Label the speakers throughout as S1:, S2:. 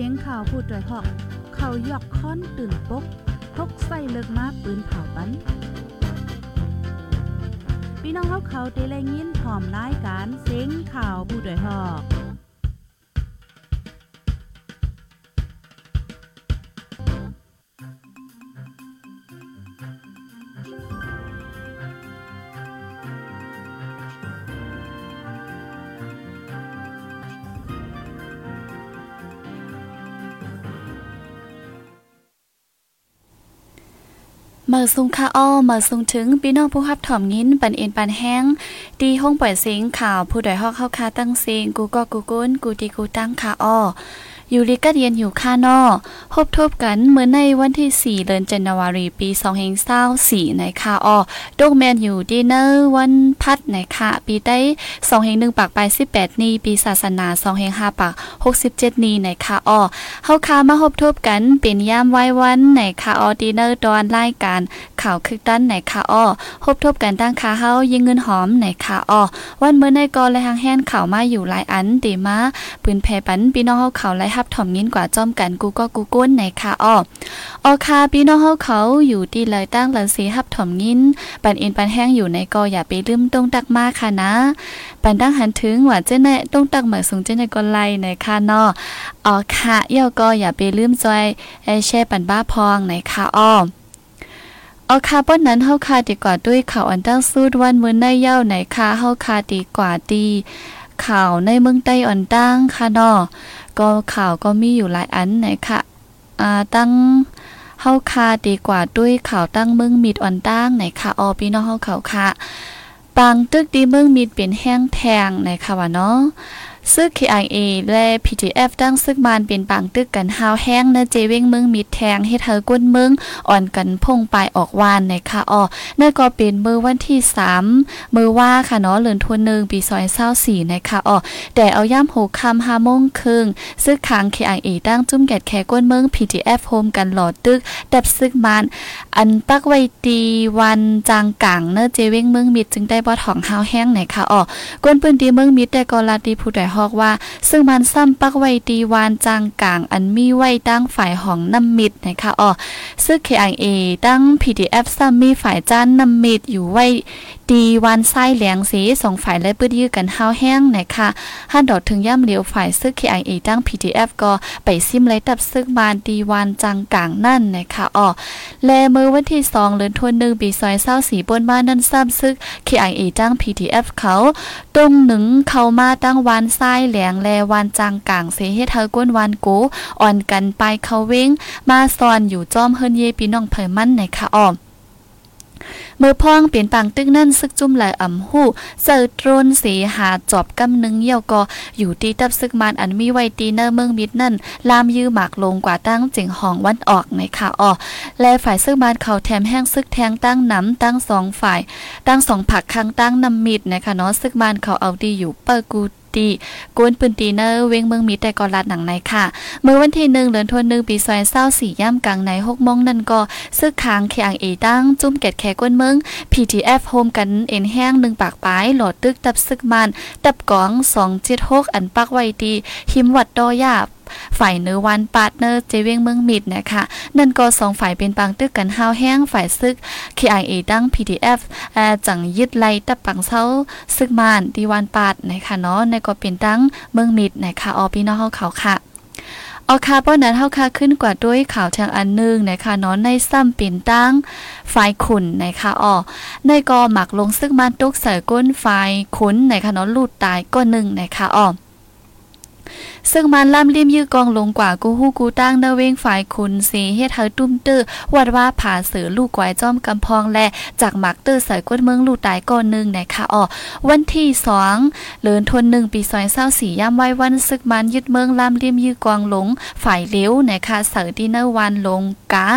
S1: สียงข่าวพูดด้วยหอก เขายอกค้อนตื่นปกพกใส่เลิกมาปืนเผาปันพี่น้องเขาเขาได้แลยินพร้อมรายการเสียงข่าวผู้ด้วยหอก
S2: เมื่อซุงค่าอ้อเมื่อซุงถึงพี่น้องผู้รับถ่อมยินปันเอ็นปันแห้งตีห้องปล่อยเสียงข่าวผู้ใดฮอกเข้าคาตั้งเสียงกูก็กูก้นกูตีกูตั้งค่าอ้อ ยู่ลิกัดเย็นอยู่ค่านอพบทบกันเมื่อในวันที่ 4 เดือนจันวารีปี2024ในค่ะออดกแมนอยู่ดีเนอร์วันพัดในค่ะปีได้2แห่ง1ปากไป18 นี้ปีศาสนา2แห่ง5ปาก67 นี้ในค่ะออเฮาคามาพบทบกันเป็นยามไว้วันในค่ะออดีเนอร์ตอนรายการข่าวคึกตั้นในค่ะออพบทบกันตั้งค่าเฮายิงเงินหอมในค่ะออวันเมื่อในกอและหางแห่นข่าวมาอยู่หลายอันตีมาปืนแพปันพี่น้องเฮาข่าวไลทับถ่อมยินกว่าจอมกันกูก็กูก้นในค่ะอ้อออคาพี่น้องเฮาเขาอยู่ที่เลยตั้งหลังสีฮับถ่อมยิน ปันอ็นปันแห้งอยู่ในกออย่าไปลืมตรงตักมาค่ะนะ ปันตั้งหันถึงว่าเจ้าแน่ต้งตักเหมือสูงเจ้าแน่ก็ไล่ในค่ะนอออค่ะเย่าก็อย่าไปลืมจอยแช่ปันบ้าพองในค่ะอ้อเอาคาป้นนั้นเฮาคาดีกว่าด้วยข่าวอันตั้งสู้วันมือในเย้าไหนค่ะเฮาคาดีกว่าดีข่าวในเมืองใต้อ่อนตั้งค่ะนาะ ก็ข่าวก็มีอยู่หลายอันนะคะอ่าตั้งเฮาคาดีกว่าด้วยข่าวตั้งเมืองมิดอ่อนตั้งไหนค่ะออพี่น้องเฮาเขาค่ะ ปางตึกดีเมืองมิดเป็นแห้งแทงไหนค่ะวะเนาะ ซึก KIA และ PTF ตั้งซึกมานเป็นปางตึกกันฮาวแห้งเนเจเว้งเมืองมิดแทงให้เธอก้นเมืองอ่อนกันพงปลายออกวานในค่ะอ๋อเนั่นก็เป็นมือวันที่3มือว่าค่ะเนาะเลือนทวนหนึ่งปีซอยเศร้าสี่ในะคะอ๋อแต่เอาย่ำหกคำห้าโมงครึ่งซึกค้าง KIA ตั้งจุ่มแกดแคก้นเมือง PTF โฮมกันหลอดตึกดับซึกมานอันปักไว้ตีวันจางกลางเนเจเว้งเมืองมิดจึงได้บ่ถ่องฮาวแห้งไหนค่ะอ๋อก้นปืนตีเมืองมิดแต่ก็ลาดีผู้ใดอกว่า ซึ่งมันซ้ำปักไว้ตีวานจางกลางอันมีไว้ตั้งฝ่ายของน้ำมิดนะคะอ๋อซึ่ง KIA ตั้ง PDF ซ้ำมีฝ่ายจ้านน้ำมิดอยู่ไว้ ตีวันไส้เหลียงสีสองฝ่ายและปื้ดยื้อกันห้าวแห้งนะคะหันดอกถึงย่ำเหลียวฝ่ายซึ่ง KIA ตั้ง PDF ก็ไปซิมไลตับซึ่งมานตีวันจางกลางนั่นนะคะอ๋อแลมือวันที่สองเดือนธันวาคมปีซอยเศร้าสีบนบ้านนั่นซ้ำซึ่ง KIA ตั้ง PDF เขาตรงหนึ่งเข้ามาตั้งวันไส้แหลียงแลวันจางกลางเสเฮเธอก้นวันกูอ่อนกันไปเขาเว้งมาซอนอยู่จอมเฮินเยปีน้องเผยมันในค่ะอ้อ เมื่อพ่องเปลี่ยนปังตึกนั่นซึกจุ่มไหลอ่ำหู้เจอตรนสีหาจอบกำนึงเยี่ยวก็อยู่ตีตับซึกมันอันมีไวตีเนอร์เมืองมิดนั่นลามยื้อหมากลงกว่าตั้งจิงห้องวันออกในค่ะอ้อและฝ่ายซึกมันเขาแถมแห้งซึกแทงตั้งน้ำตั้งสองฝ่าย ตั้งสองผักค้างตั้งนำมิดนะคะเนาะซึกมันเขาเอาดีอยู่เปอร์กู ตีกวนปืนตีเนอร์เวงเมืองมีแต่กอลัดหนังในค่ะ เมื่อวันที่หนึ่งเดือนธันวาคมปีซอยเศร้าสี่ย่ำกลางในหกมงนั่นก็ซึกค้างแข็งเอตั้งจุ่มเกตแขกวนเมือง PTF โฮมกันเอ็นแห้งหนึ่งปากปลายหลอดตึกตับซึกมันตับกองสองเจ็ดหกอันปักไว้ดีหิมวัดดอยาบ ฝ่ายเนื้อวันปาร์ตเนอร์เจเวงเมืองมิดนะคะนั่นก็สองฝ่ายเป็นปังตึกกันห้าวแห้งฝ่ายซึก KIA ตั้ง PDF จังยึดไล่ตับปังเซาซึกมานดีวันปาร์ตนะคะเนาะในก็เป็นตั้งเมืองมิดนะคะออพี่น้องเฮาเขาค่ะเอาคาป้อนนั้นเฮาคาขึ้นกว่าด้วยข่าวทางอันนึงนะคะเนาะในซ้ำปิ่นตั้งไฟขุนนะคะอ๋อในก็หมักลงซึ่งมันตกใส่ก้นไฟขุนนะคะเนาะลูดตายก็หนึ่งนะคะอ๋อซึ่งมันล่ำริมยื้อกองลงกว่ากูฮู้กูตั้งเนเวงฝ่ายคุณสีเฮ็ดเฮาตุ้มตื้อวัดว่าผาเสือลูกกวายจ้อมกำพองและจากหมักตื้อใส่ก้นเมืองลูกตายก่อนหนึ่งนะคะอ๋อวันที่2เลือนทนหนึ่งปีซอยเศร้าสี่ย่ำไว้วันซึกมันยึดเมืองล่ำริมยื้อกองหลงฝ่ายเลี้ยวนะคะเสือที่เนวันลงกา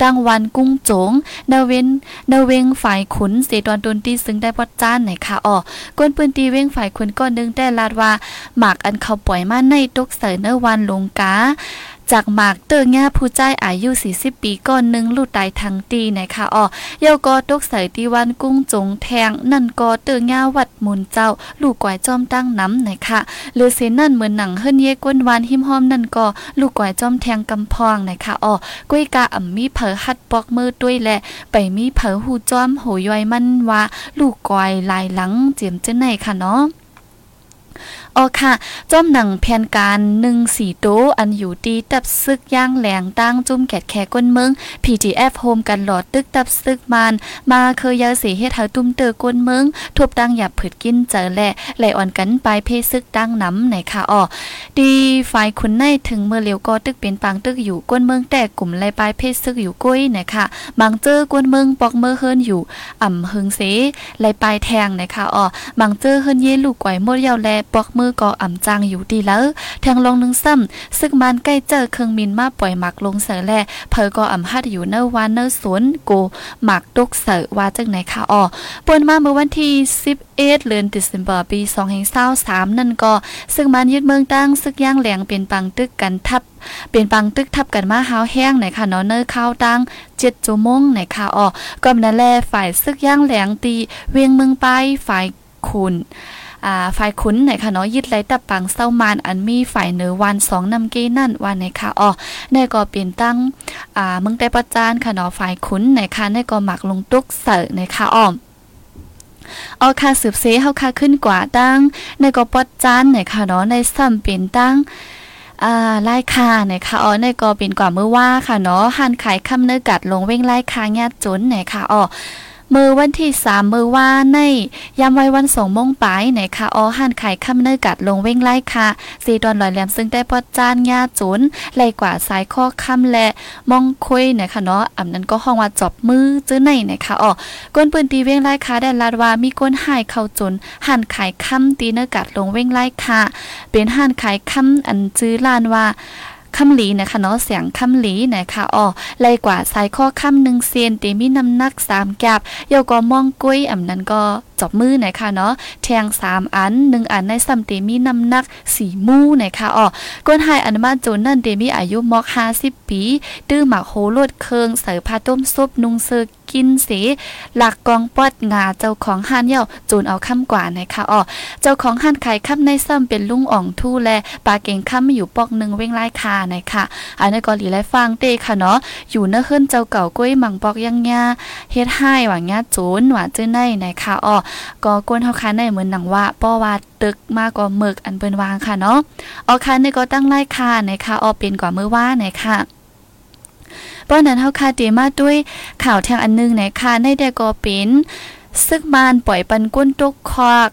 S2: ตั้งวันกุ้งโจงเนเวนเนเวงฝ่ายขุนเสตอนดนตีซึ่งได้วัดจ้านนะคะอ๋อก้นปืนตีเวงฝ่ายขุนก้อนนึงได้ลาดว่าหมากอันเขาปล่อยมาในตุกเสเนอวันลงกาจากหมากเตอร์ง่าผู้ใจอายุ 40 ปีก่อนหนึ่งลูกตายทั้งตีนะคะอ๋อเยาก็ตกใส่ตีวันกุ้งจงแทง นั่นก็เตอร์ง่าวัดมุนเจ้า ลูกก่อยจอมตั้งน้ำนะคะหรือเสนั่นเหมือนหนังเฮิรนเยก้นวานหิมหอมนั่นก็ลูกก่อยจอมแทงกำพองนะคะอ๋อก้วยกาอ่ำมีเผอหัดปอกมือด้วยแหละไปมีเผอหูจอมโหย่อยมันว่าลูกก่อยลายหลังเจียมเจ้าไหนค่ะเนาะ อ๋อค่ะจอมหนังแผนการหนึ่งสี่โตอันอยู่ดีตับซึกย่างแหลงตั้งจุ่มแกดแขก้นเมือง PTF โฮมกันหลอดตึกตับซึกมัน มาเคยยาสีเฮ็ดหาตุ้มเตอก้นเมืองทบตั้งหยับผืดกินเจอแหละไหลอ่อนกันไปเพซึกตั้งน้ำไหนค่ะอ๋อดีฝ่ายคุณในถึงเมื่อเลียวก็ตึกเป็นปังตึกอยู่ก้นเมืองแต่กลุ่มไหลปลายเพซึกอยู่กุ้ยไหนะคะบางเจอก้นเมืองปอกเมื่อเฮิรนอยู่อ่ำหึงเสไหลปลายแทงไหนะคะอ๋อบางเจอเฮิรนเยลูกไก่อยหมดยาวแลปอกเมือก็อ่ำจางอยู่ดีแล้วแทงลงนึงซ้ำซึกมันใกล้เจอเครื่องมินมาปล่อยหมักลงเสือแลเพอก็อ่ำฮัดอยู่เนอวานเนอสวนโกหมักตกเสือว่าจังไหนคะอ๋อปนมาเมื่อวันที่11เดือนธันวาคมปี2023นั่นก็ซึ่งมันยึดเมืองตั้งซึกย่างแหลงเป็นปังตึกกันทับเป็นปังตึกทับกันมาหาวแห้งไหนค่ะเนาะเนอข้าวตั้งเจ็ดจุมงไหนค่ะอ๋อก็นั่นแลฝ่ายซึกย่างแหลงตีเวียงเมืองไปฝ่ายขุน อ่าฝ่ายขุนไหนค่ะเนาะยึดไลตับปังเศร้ามานอันมีฝ่ายเหนือวันสองนำเกนั่นวันไหนค่ะอ๋อในก็เป็นตั้งอ่าเมืองแต่ประจานค่ะเนาะฝ่ายขุนไหนค่ะในก็หมักลงตุกเสอไหนค่ะอ๋อเอาค่าสืบเสเฮาค่าขึ้นกว่าตั้ง ในก็ปอดจานไหนค่ะเนาะในซ้ำเป็นตั้งอ่าไล่ค่าเนี่ยค่ะอ๋อในก็เป็นกว่าเมื่อว่าค่ะเนาะหันขายคำเนื้อกัดลงเว้งไล่คาญาติจนเนี่ยค่ะอ๋อ มือวันที่สามมือว่าในยามไว้วันสองมงปลายไหนคะออหันไข่ค่ำเนื้อกัดลงเว้งไล่ค่ะสีดอนลอยแหลมซึ่งได้ปอดจานยาจุนไหลกว่าสายข้อค่ำและมองคุยไหนะคะเนาะอ่ำนั้นก็ห้องว่าจอบมือจื้อในไหนะคะอ๋อก้นปืนตีเว้งไล่ค่ะได้ลาดว่ามีก้นหายเข้าจนหันไข่ค่ำตีเนื้อกัดลงเว้งไล่ค่ะ เป็นหันไข่ค่ำอันจื้อลานว่า คำหลีนะคะเนาะเสียงคำหลีนะคะอ๋อไล่กว่าสายข้อคำหนึ่งเซียนตีมีน้ำหนักสามแกบเยาก็มองกุ้ยอ่ำนั้นก็จบมือนะคะเนาะแทงสามอันหนึ่งอันในซัมเตมีน้ำหนักสี่มูนะคะอ๋อก้นหายอันมาจนนั่นเตมีอายุมอกห้าสิบปี ตื้อหมักโหลดเคืองใส่ผ้าต้มซุปนุงเสือ กินเสหลักกองปอดงาเจ้าของห้านเย่าโจนเอาคำกว่านะคะอ๋อเจ้าของห้านขายคำในซ้ำเป็นลุงอ่องทู่แลปลาเก่งคำอยู่ปอกหนึ่งเว้งไล่คานะคะอันนี้ก็หลีไล่ฟังเต้ค่ะเนาะอยู่เนื้อขึ้นเจ้าเก่าก้วยมังปอกยังงาเฮ็ดให้หว่างงาโจนหว่าจื้อในนะคะอ๋อก็กวนเฮาคันในเหมือนหนังว่าป้อว่าตึกมากกว่าหมึกอันเปิ้นวางค่ะเนาะอ๋อคันนี่ก็ตั้งไล่คานะคะอ๋อเป็นกว่ามือว่านะคะ ป้อนนั้นเฮาคาเตมาด้วยข่าวทางอันนึงนะคะในแต่ก็เป็นซึกมานปล่อยปันก้นตกคอก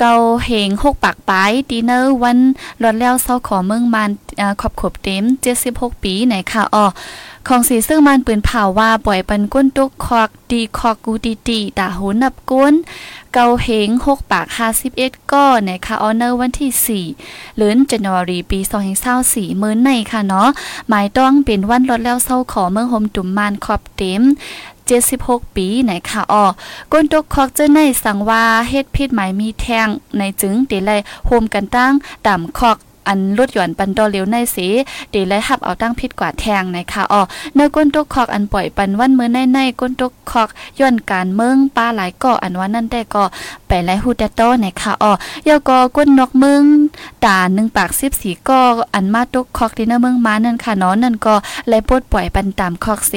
S2: เกาเหงหกปากปายดีเนอร์วันรอดแล้วเศร้าขอเมืองมันขอบขบเต็ม76ปีไหนค่ะอ๋อของสีซึ่งมันปืนเผาว่าปล่อยปันก้นตุกคอกดีคอกกูดีตีตาหูนับก้น เกาเหงหกปาก51ก้อในค่ะออเนอร์วันที่4เลือนจันวารีปี2024มื้อในค่ะเนาะหมายต้องเป็นวันรถแล้วเศร้าขอเมืองโฮมตุ่มมานขอบเต็ม 76 ปีไหนค่ะอ๋อก้นตกคอกเจ้าในสังว่าเฮ็ดพิษหมายมีแทงในจึงเดเลยโฮมกันตั้งต่ำคอก อันลดหย่อนปันดอเลียวในสีเดและหับเอาตั้งพิษกว่าแทงนะคะอ๋อเนื้อก้นตกคอกอันปล่อยปันวันมือในในก้นตกคอกย้อนการเมืองป้าหลายก่ออันวันนั่นได้ก็ไปไล่ฮูแต่โตนะคะอ๋อยก็ก้นนกเมืองตาหนึ่งปาก14ก็อันมาตกคอกที่เนื้อเมืองมานั่นค่ะเนาะนั่นก็ไล่ปลดปล่อยปันตามคอกเส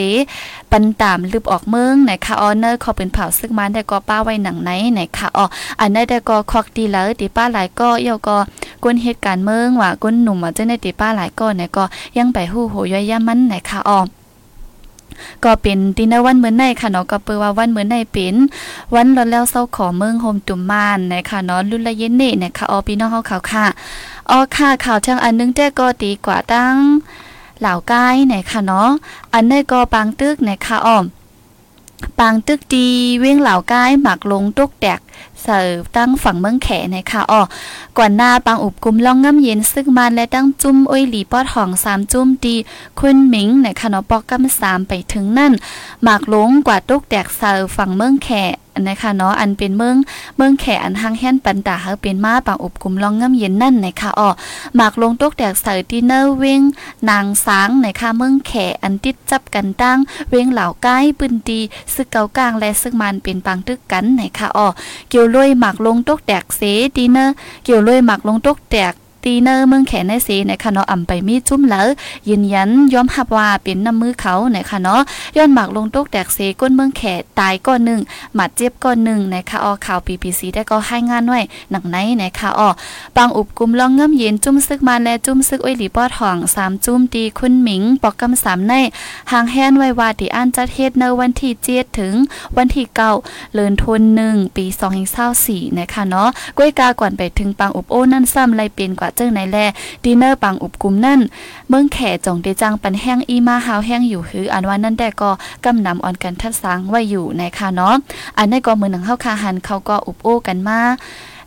S2: ปันตามลืบออกเมืองนะคะอ๋อเนื้อขอเป็นเผาซึกมันได้ก็ป้าไว้หนังไหนนะคะอ๋ออันนั้นได้ก็คอกดีแล้วติป้าหลายก็เยก็ ก้นเหตุการณ์เมืองว่าก้นหนุ่มว่าจะในติป้าหลายก็เนี่ยก็ยังไปหู้โหย่อยย่ามันนะคะอ๋อก็เป็นดินวันเหมือนในค่ะเนาะก็เปิว่าวันเหมือนในเป็นวันรอนแล้วเศร้าขอเมืองโฮมตุ่มมานนะคะเนาะรุ่นละเย็นเน่นะคะออพี่น้องเฮาข่าวค่ะอ๋อค่ะข่าวเชิงอันนึงแต่ก็ดีกว่าตั้งเหล่าก้ายนะคะเนาะอันนี้ก็ปางตึกนะคะอ้อมปางตึกดีเว้งเหล่าก้ายหมักลงตุกแตก เสิร์ฟตั้งฝั่งเมืองแขนะคะอ๋อก่อนหน้าปางอุบกุมล่องง่ำเย็นซึ่งมันและตั้งจุ้มอ้อยหลีปอดหองสามจุ้มดีคุณหมิงนะคะเนาะปอกกำสามไปถึงนั่นหมากลงกว่าตุกแตกเสิร์ฟฝั่งเมืองแข นะคะเนาะอันเป็นเมืองเมืองแขอันหางแห่นปันตาเฮาเป็นมาปังอบกุมลองงำเย็นนั่นนะคะอ๋อหมากลงตกแตกเสดินเนอร์เวงนางสางนะคะเมืองแขอันติดจับกันตั้งเวงเหล่าใกล้ปืนดีซึกเกากลางและซึกมันเป็นปังตึกกันนะคะอ๋อเกี่ยวลอยหมากลงตกแตกเสดินเนอร์เกี่ยวลอยหมากลงตกแตก ตีเนอร์เมืองแขนในสีนะคะเนาะอ่ำไปมีจุ้มแล้วยืนยันยอมรับว่าเป็นน้ำมือเขานะคะเนาะย้อนหมักลงตกแตกเสก้นเมืองแขตายก้อนหนึ่งหมัดเจ็บก้อนหนึ่งนะคะออข่าวปีปีซีได้ก็ให้งานไว้หนังไหนนะคะออบางอุบกุมลองเงื่มเย็นจุ้มซึกมาและจุ้มซึกอ้อยหลีป้อทองสามจุ้มตีคุณหมิงปอกกำสามในห่างแฮนไว้ว่าที่อ่านจัดเฮ็ดในวันที่เจ็ดถึงวันที่เก้าเลินทนหนึ่งปีสองหิงเศร้าสี่นะคะเนาะก้อยกาก่อนไปถึงปังอุบโอ้นั่นซ้ำไรเป็นกว่าจ้าในแลดินเนอร์ปังอุบกุมนั่นเมืองแขจงเดจังปันแห้งอีมาหาวแห้งอยู่หืออันว่านั่นแต่ก็กำนำอ่อนกันทัดสังไว้อยู่ในคะเนาะอันนี้ก็มือหนังเข้าคาหันเขาก็อุบโอ้กันมา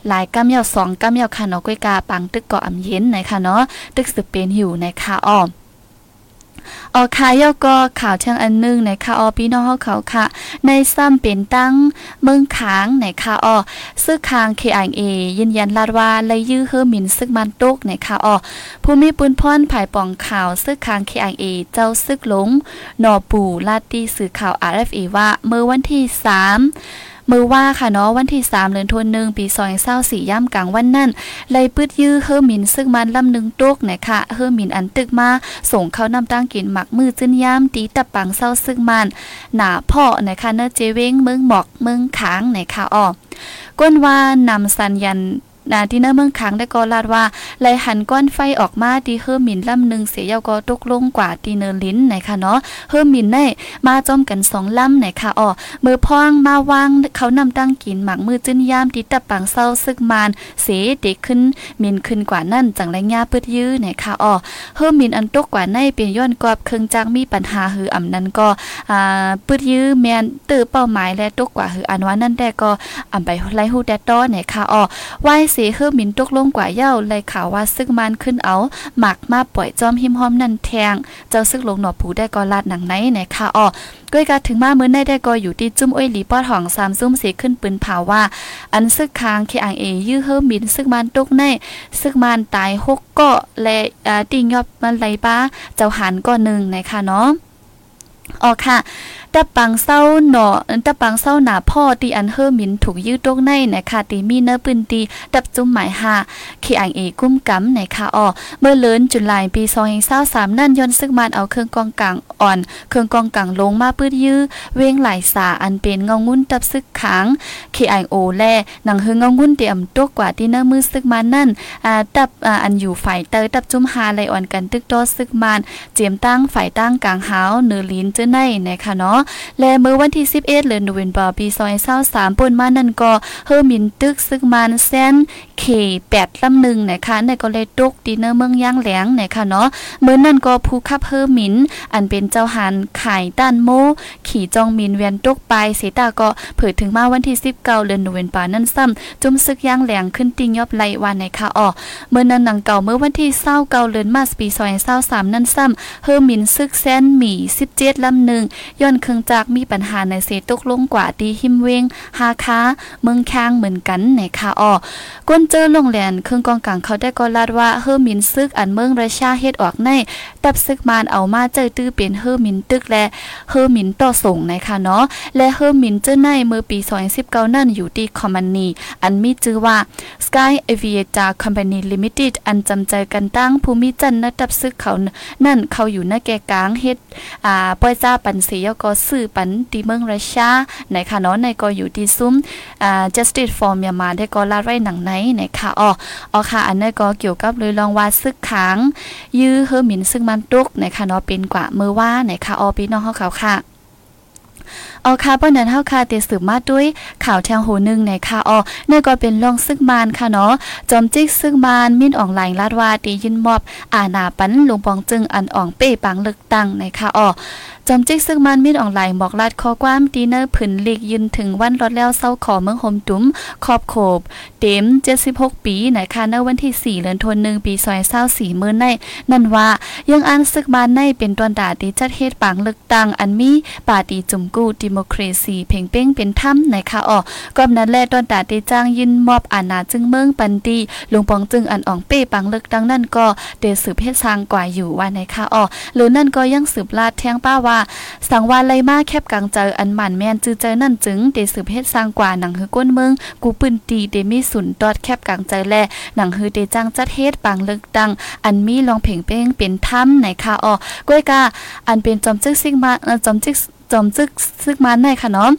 S2: หลายกำเยาสองกำเยาค่ะเนาะก้อยกาปังตึกเกาะอำเย็นในคะเนาะตึกสืบเป็นอยู่นคะอ้อม ออค่ะยอก็ข่าวเชิงอันนึงในค่ะออพี่น้องเขาค่ะ ในซ้ำเป็นตั้งเมืองค้างในค่ะออซึกคาง KIA ยืนยันลาดว่าเลยยื้อเฮอมินซึกมันตกในค่ะออผู้มีปืนพ่อนผายปองข่าวซึกคาง KIA เจ้าซึกหลงนอปู่ลาดตีสื่อข่าว RFA ว่าเมื่อวันที่ 3 มือว่าค่ะเนาะวันที่3เดือนธันวาคมปี2024ย่ำกลางวันนั่นเลยปืดยื้อเฮอมินซึ่งมันลำนึงตกนะคะเฮอมินอันตึกมาส่งเข้านำตั้งกินหมักมือจึ้นย่ำตีตะปังเศร้าซึ่งมันหนาพ่อนะคะเนเจเว้งเมืองหมอกเมืองขางนะคะอ้อก้นว่านำสัญญาณ นาที่เนเมืองขังได้ก็ลาดว่าไหลหันก้อนไฟออกมาที่เฮอมินลำหนึ่งเสียยาก็ตกลงกว่าที่เนอลิ้นนะคะเนาะเฮอมินได้มาจอมกันสองลำหนะคะอ๋อมือพ่องมาวางเขานำตั้งกินหมักมือจิ้นยามที่ตะปังเศร้าซึกมานเสเด็กขึ้นมินขึ้นกว่านั่นจังไรงาเปิดยื้อหนะคะอ๋อเฮอมินอันตกกว่าในเปลี่ยนย้อนกอบเครื่องจักมีปัญหาหืออำนั้นก็อ่าเปิดยื้อแมนตื้อเป้าหมายและตกกว่าหืออันว่านั่นแต่ก็อำไปไล่ฮู้แต่ต้อหนะคะอ๋อไหวเสเฮอมินตกลงกว่าเย้าเลยข่าวว่าซึกมันขึ้นเอาหมักมาปล่อยจอมหิมหอมนั่นแทง เจ้าซึกลงหนอผูได้ก็ลาดหนังไหนไหนค่ะอ้อก้อยกาถึงมาเมื่อได้ได้ก็อยู่ที่จุ้มอ้อยหลีป้อทองสามซุ่มเสขึ้นปืนเผาว่า อันซึกค้างเคอังเอยื้อเฮิมินซึกมันตกในซึกมันตายหกก็และติงยอบมันไหลป้าเจ้าหันก็หนึ่งนะคะเนาะอ๋อค่ะ ตะปังเศร้าหนอตะปังเศร้าหนาพ่อตีอันเฮอมินถูกยืดตกในนะคะตีมีเนื้อปืนตีดับจุ่มหมายหาขีอังเอกุ้มกำนะคะอ๋อเมื่อเลินจุลายปี2023นั่นย้อนซึ่งมันเอาเครื่องกองกลางอ่อน เครื่องกองกลางลงมาปื้ดยื้อเวงหลายสาอันเป็นเงางุ้นตับซึกขังขีอังโอแลหนังเฮงเงางุ้นเตียมตกกว่าที่เนื้อมือซึกมันนั่นอ่าตับอ่าอันอยู่ฝ่ายเตยตับจุ่มหาไลอ่อนกันตึกโตซึกมันเจียมตั้งฝ่ายตั้งกลางหาวเนื้อลิ้นเจ้าในนะคะเนาะและเมื่อวันที่ 11เดือนโนเวมเบอร์ปี2023ป่นมานั่นก็เฮอมินตึกซึกมันแซนเค8ลำหนึ่งนะคะในก็เลยตกดินเนอร์เมืองย่างแหลงนะคะเนาะเมื่อนั่นก็ผู้ขับเฮอมิน อันเป็นเจ้าหันขายต้านโม ขี่จองมินเวียนตกไปเสตาก็เผยถึงมาวันที่ 19เดือนโนเวมเบอร์นั่นซ้ำจุ่มซึกย่างแหลงขึ้นติงยอบไหลวันในค่ะอ๋อเมื่อนั้นหนังเก่าเมื่อวันที่29เดือนมาสปี2023นั่นซ้ำเฮอมินซึกแซนหมี่17ลำหนึ่งย้อนเครื่องจากมีปัญหาในเซตกลงกว่าดีหิมเวงฮาคาเมืองค้างเหมือนกันในคาอ้อก้นเจอลงแหลนเครื่องกองกลางเขาได้ก็ลาดว่าเฮอมินซึกอันเมืองราชาเฮ็ดออกใน ตับซึกมานเอามาเจอตื้อเป็นเฮอมินตึกและเฮอมินต่อส่งในคาเนาะและเฮอมินเจอในเมื่อปี2019นั่นอยู่ที่คอมมานีอันมีชื่อว่า Sky Aviator Company Limited อันจำใจกันตั้งภูมิจันทร์นตับซึกเขานั่นเขาอยู่ในแก่กลางเฮ็ดอ่าป้อยจ้าปันสียก็ซื้อปันที่เมืองรัสเซียในค่ะเนาะในก็อยู่ที่ซุ้มอ่า justice for Myanmar ได้ก็ลาดไว้หนังไหนในค่ะอ๋ออ๋อค่ะอันนี้ก็เกี่ยวกับเลยลองว่าซึกขังยื้อเฮอมินซึ่งมันตุกในคะเนาะเป็นกว่ามือว่าในค่ะออปีน้องเฮาเขาค่ะออค่ะป้อนนั้นเฮาค่ะเตสืบมาด้วยข่าวแทงหูนึงในค่ะออนี่ก็เป็นลองซึกมานค่ะเนาะจอมจิกซึกมานมินอ่องไหลลาดว่าตียินมอบอาณาปันลุงปองจึงอันอ่องเป้ปังเลึกตังในค่ะออ จอมจิกซึ่งมันมีดออนไลน์บอกลาดข้อความดีเนอร์ผืนลีกยืนถึงวันรถแล้วเศร้าขอเมืองโฮมตุ้มขอบโขบ เต็ม 76 ปีนะคะในวันที่ 4เดือนธันวาคมปี2024มื้อใน นั่นว่ายังอันซึกมานในเป็นตอนดาดีจัดเฮ็ดปางเลือกตั้งอันมีปาตีจุ่มกู้ดิโมครซีเพ่งเป้งเป็นถ้ำในค่ะอ๋อก็นั้นแลตอนดาดีจ้างยินมอบอาณาจึงเมืองปันตีลุงปองจึงอันอ่องเป้ปังเลือกตั้งนั่นก็เดสืบเฮ็ดสร้างกว่าอยู่ว่าในค่ะอ๋อหรือนั่นก็ยังสืบลาดแทงป้าว่าสังวาไลมาแคบกลางเจออันหมันแม่นจื้อเจอนั่นจึงเดสืบเฮ็ดสร้างกว่าหนังฮือก้นเมืองกูปืนตีเดมีสุนตอดแคบกลางใจแลหนังฮือเดจ้างจัดเฮ็ดปางเลิกดัง อันมีลองเพ่งเป้งเป็นถ้ำในค่ะออก้วยกาอันเป็นจอมจึกซิกมาจอมจึกจอมจึกซึกมาในค่ะเนาะ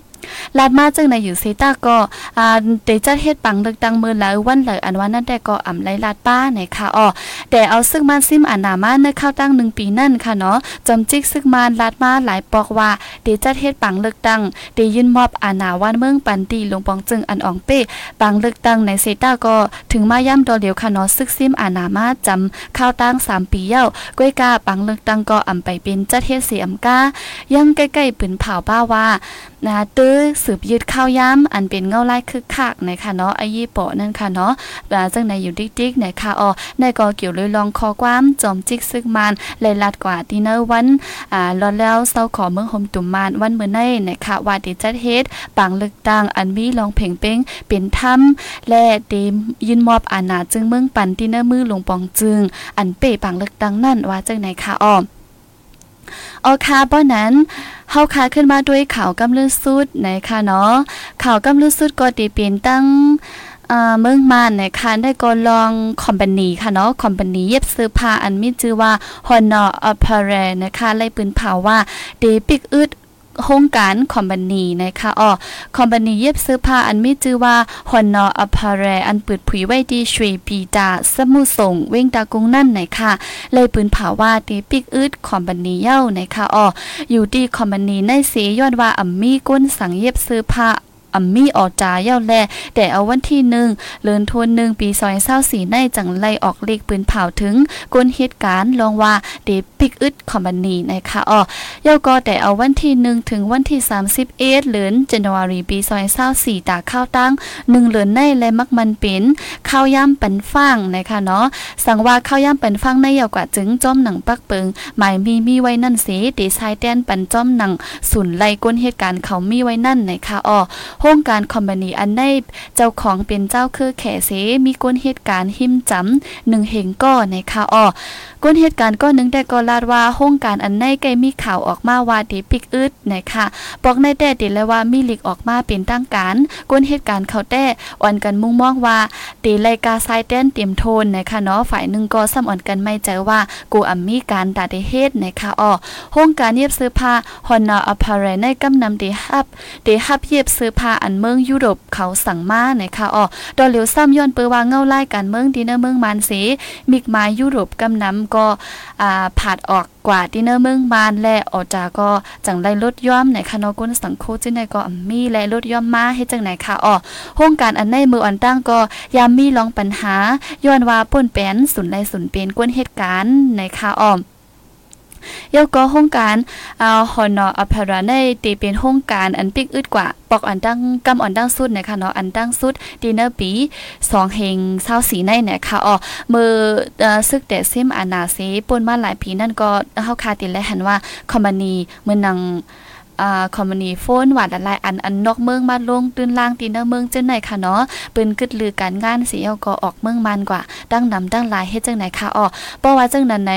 S2: ลาดมาจึงในอยู่เซตาก็อ่าเดจัดเฮ็ดปังเลือกตั้งมือแล้ววันเลยอันว่านั่นแต่ก็อ่ำไลลาดป้าในค่ะอ๋อแต่เอาซึกมาซิมอานามาในเข้าตั้ง1ปีนั่นค่ะเนาะจอมจิกซึกมาลาดมาหลายปอกว่าเดจัดเฮ็ดปังเลือกตั้งเดยินมอบอานาวันเมืองปันตีลงปองจึงอันอองเป้ปังเลือกตั้งในเซตาก็ถึงมาย่ำดอเดียวค่ะเนาะซึกซิมอานามาจำเข้าตั้ง3ปีเย้าก้อยกาปังเลือกตั้งก็อ่ำไปเป็นจัดเฮ็ดเสียมกายังใกล้ๆปืนเผาป้าว่านะตื้อสืบยึดข้าวย้ำอันเป็นเงาไล่คึกคักนะคะเนาะไอ้ยี่ปอนั่นค่ะเนาะจังในอยู่ดิ๊กๆนะคะอ๋อในก็เกี่ยวเลยลองคอความจอมจิกซึกมันเลยลัดกว่าที่เนอวันอ่ารอแล้วเศร้าขอเมืองหมตุ่มมานวันเมื่อในนะคะว่าดิจัดเฮ็ดปังลึกตังอันมีลองเพ่งเป้งเป็นถ้ำและเดมยินมอบอาณาจึงเมืองปันที่เนอมือลงปองจึง อันเป้ปังลึกตังนั่นว่าจังไหนค่ะอ๋อ ออคาป้อนั้นเฮาคาขึ้นมาด้วยข่าวกำลือสุดนะคะเนาะข่าวกำลือสุดก็ตีเป็นตั้งเมืองมานนะคะได้ก็ลองคอมพานีค่ะเนาะคอมพานีเย็บซื้อผ้าอันมีชื่อว่า Honor Apparel นะคะไล่ปืนเผาว่าเดปิกอึด โครงการคอมบานีนะคะอ๋อคอมบานีเย็บเสื้อผ้าอันมีชื่อว่าฮอนนออพาเรอันเปิดผุยไว้ดีชวยปีดาสมุส่งเว้งตากุงนั่นนะคะเลยปืนผาว่าตีปิกอึดคอมบานีเย้านะคะอ๋ออยู่ดีคอมบานีในเสียยอดว่าอัมมี่ก้นสังเย็บเสื้อผ้า อัมมี่ออกจาเย่าแลแต่เอาวันที่หนึ่งเลือนทวนหนึ่งปีซอยเศร้าสีในจังไลออกเลขปืนเผาถึงกลเหตุการณ์ลองว่าเดปิกอึดคอมบานีนะคะอ๋อเย่าก็แต่เอาวันที่หนึ่งถึงวันที่สามสิบเอ็ดเลือนเจนวารีปีซอยเศร้าสี่ตาข้าวตั้งหนึ่งเลือนในและมักมันเป็นข้าวย่ำปันฟางนะคะเนาะสั่งว่าข้าวย่ำปันฟางในเยาวกว่าจึงจอมหนังปักเปิงหมายมีมีไว้นั่นเสีเดชายแดนปันจอมหนังสุนไลก้นเหตุการณ์เขามีไว้นั่นนะคะอ๋อโครงการคอมพานีอันได้เจ้าของเป็นเจ้าคือแขเสมีก้นเหตุการณ์หิมจำหนึ่งเหงก้อในค่ะอ้อก้นเหตุการณ์ก้อนนึงได้ก็ลาดว่าโครงการอันในใกล้มีข่าวออกมาว่าดีปิกอึดนะคะบอกในแต่ติเลยว่ามีหลิกออกมาเป็นตั้งการก้นเหตุการณ์เขาแต่อ่อนกันมุ่งมองว่าตีไลกาไซเต้นเตรียมโทนนะคะเนาะฝ่ายหนึ่งก็ซ้ำอ่อนกันไม่ใจว่ากูอัมมีการตาได้เฮ็ดนะคะอ้อโครงการเย็บเสื้อผ้าฮอนนาอพาร์เรในกำนำเดฮับเดฮับเย็บเสื้อผ้าอันเมืองยุโรปเขาสั่งมานะคะอ๋อดอเหลียวซ้ำย้อนเปือว่าเงาไล่การเมืองดีเนอร์เมืองมานเสมิกมายุโรปกำนำก็อ่าผาดออกกว่าดิเนอร์เมืองมานและออกจากก็จังไรลดย่อมในคณะกุนสังโคจิในก็มีและลดย่อมมาให้จังไหนค่ะอ๋อโครงการอันในมืออันตั้งก็ยามมีลองปัญหาย้อนว่าป่นแปนสุนไรสุนเป็นกวนเหตุการณ์ในค่ะอ๋อ ยก็ห้องการอ่าหอนออพราในตีเป็นห้องการอันปิกอึดกว่า ปอกอันตั้งกำอันตั้งสุดนะคะเนาะอันตั้งสุดดีเนอร์ปี2เฮงเศร้าสีในเนี่ยค่ะอ๋อมือเอ่อซึกแต่ซิมอานาเซป่นมาหลายปีนั่นก็เฮาคาติและหันว่าคอมมานีมือนัง อ่าคอมมานีโฟนหวาดอะไรอันอันนอกเมืองมาลงตื่นล่างตีเนอเมืองจังไหนค่ะเนาะปืนกึดลือการงานสิเอาก็ออกเมืองมันกว่าตั้งนำตั้งลายเฮ็ดจังไหนค่ะอ๋อเพราะว่าจังนั้นไหน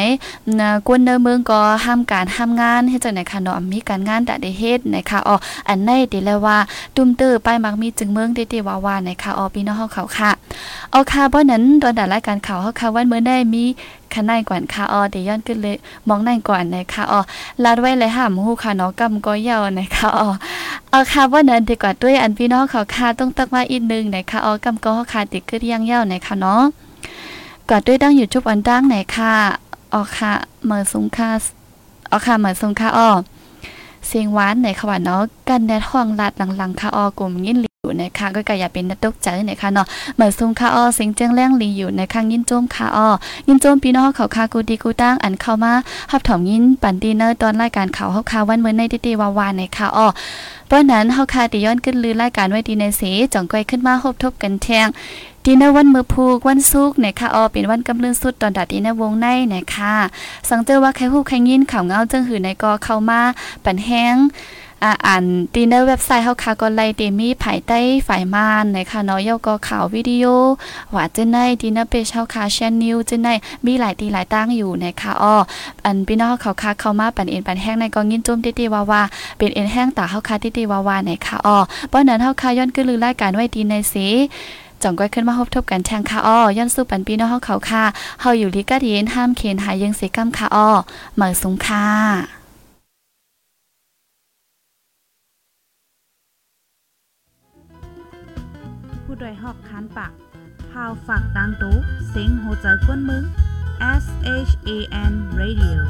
S2: นะกวนเนอเมืองก็ห้ามการห้ามงานเฮ็ดจังไหนค่ะเนาะมีการงานแต่ได้เฮ็ดนะคะอ๋ออันในติแล้วว่าตุ้มเตอร์ป้ายมักมีจึงเมืองเด้ๆว่าว่านะคะอ๋อพี่น้องเฮาเขาค่ะเอาค่ะบ่นั้นตอนดารายการข่าวเฮาค่ะวันมื้อได้มี ข้างในก่อนค่ะอ๋อเดี๋ยวย้อนขึ้นเลยมองในก่อนนะคะอ๋อลาดไว้เลยห้ามฮู้ค่ะเนาะกำก็ยาวนะคะอ๋อเอาค่ะว่านั้นดีกว่าด้วยอันพี่น้องเขาค่ะต้องตักมาอีกนึงนะคะอ๋อกำก็ค่ะติดขึ้นยังยาวนะคะเนาะกอดด้วยดั้งอยู่จุบอันดั้งไหนค่ะอ๋อค่ะเมื่อสุงค่ะอ๋อค่ะเมื่อสุงค่ะอ๋อเสียงหวานไหนค่ะว่าเนาะกันแดดห้องลาดหลังๆค่ะอ๋อกลุ่มยินหลิว นะคะก็ก็อย่าเป็นนัดตกใจนะคะเนาะเหมือนซุงค่ะอ้อเสียงเจียงแรงลีอยู่ในข้างยินโจมค่ะอ้อยินโจมพี่น้องเขาคากูดีกูตั้งอันเข้ามาฮับถอมยินปันดีเนอร์ตอนรายการเขาเฮาคาวันเมื่อในติวาวๆในค่ะอ้อเพราะนั้นเฮาคาติย้อนขึ้นลือรายการไว้ดีในสีจ่องก้อยขึ้นมาฮบทบกันแทงดีนวันมือพูกวันซุกนะคะออเป็นวันกำเนิดสุดตอนดัดดีนวงในนะคะสังเจอว่าใครฮู้ใครยินข่าวเงาจังหือในกอเข้ามาปันแห้ง อ่าอ่านดีในเว็บไซต์เฮาค่ะก็ไล่เดมีภายใต้ฝ่ายมานนะคะเนาะยก็ข่าววิดีโอว่าจังไดดีนะเปเฮาค่ะแชนนิวจังไดมีหลายตีหลายตั้งอยู่นะคะอ้ออันพี่น้องเขาค่ะเข้ามาปันเอ็นปันแห้งในกองยินจุ่มติๆว่าวาเป็นเอ็นแห้งตาเฮาค่ะติๆว่าว่านะคะอ้อเพราะนั้นเฮาค่ะย้อนคือลือรายการไว้ดีในสีจ่องก้อยขึ้นมาพบทบกันแทงค่ะอ้อย้อนสู้ปันปีน้องเฮาเขาค่ะเฮาอยู่ลิกาเดียนห้ามเคนหายยังเสกัมค่ะอ้อเหมือสุงค่ะ
S1: ด้วยหอกคันปากพาวฝากดังตู้เซ็งโหใจกวนมึง S H A N Radio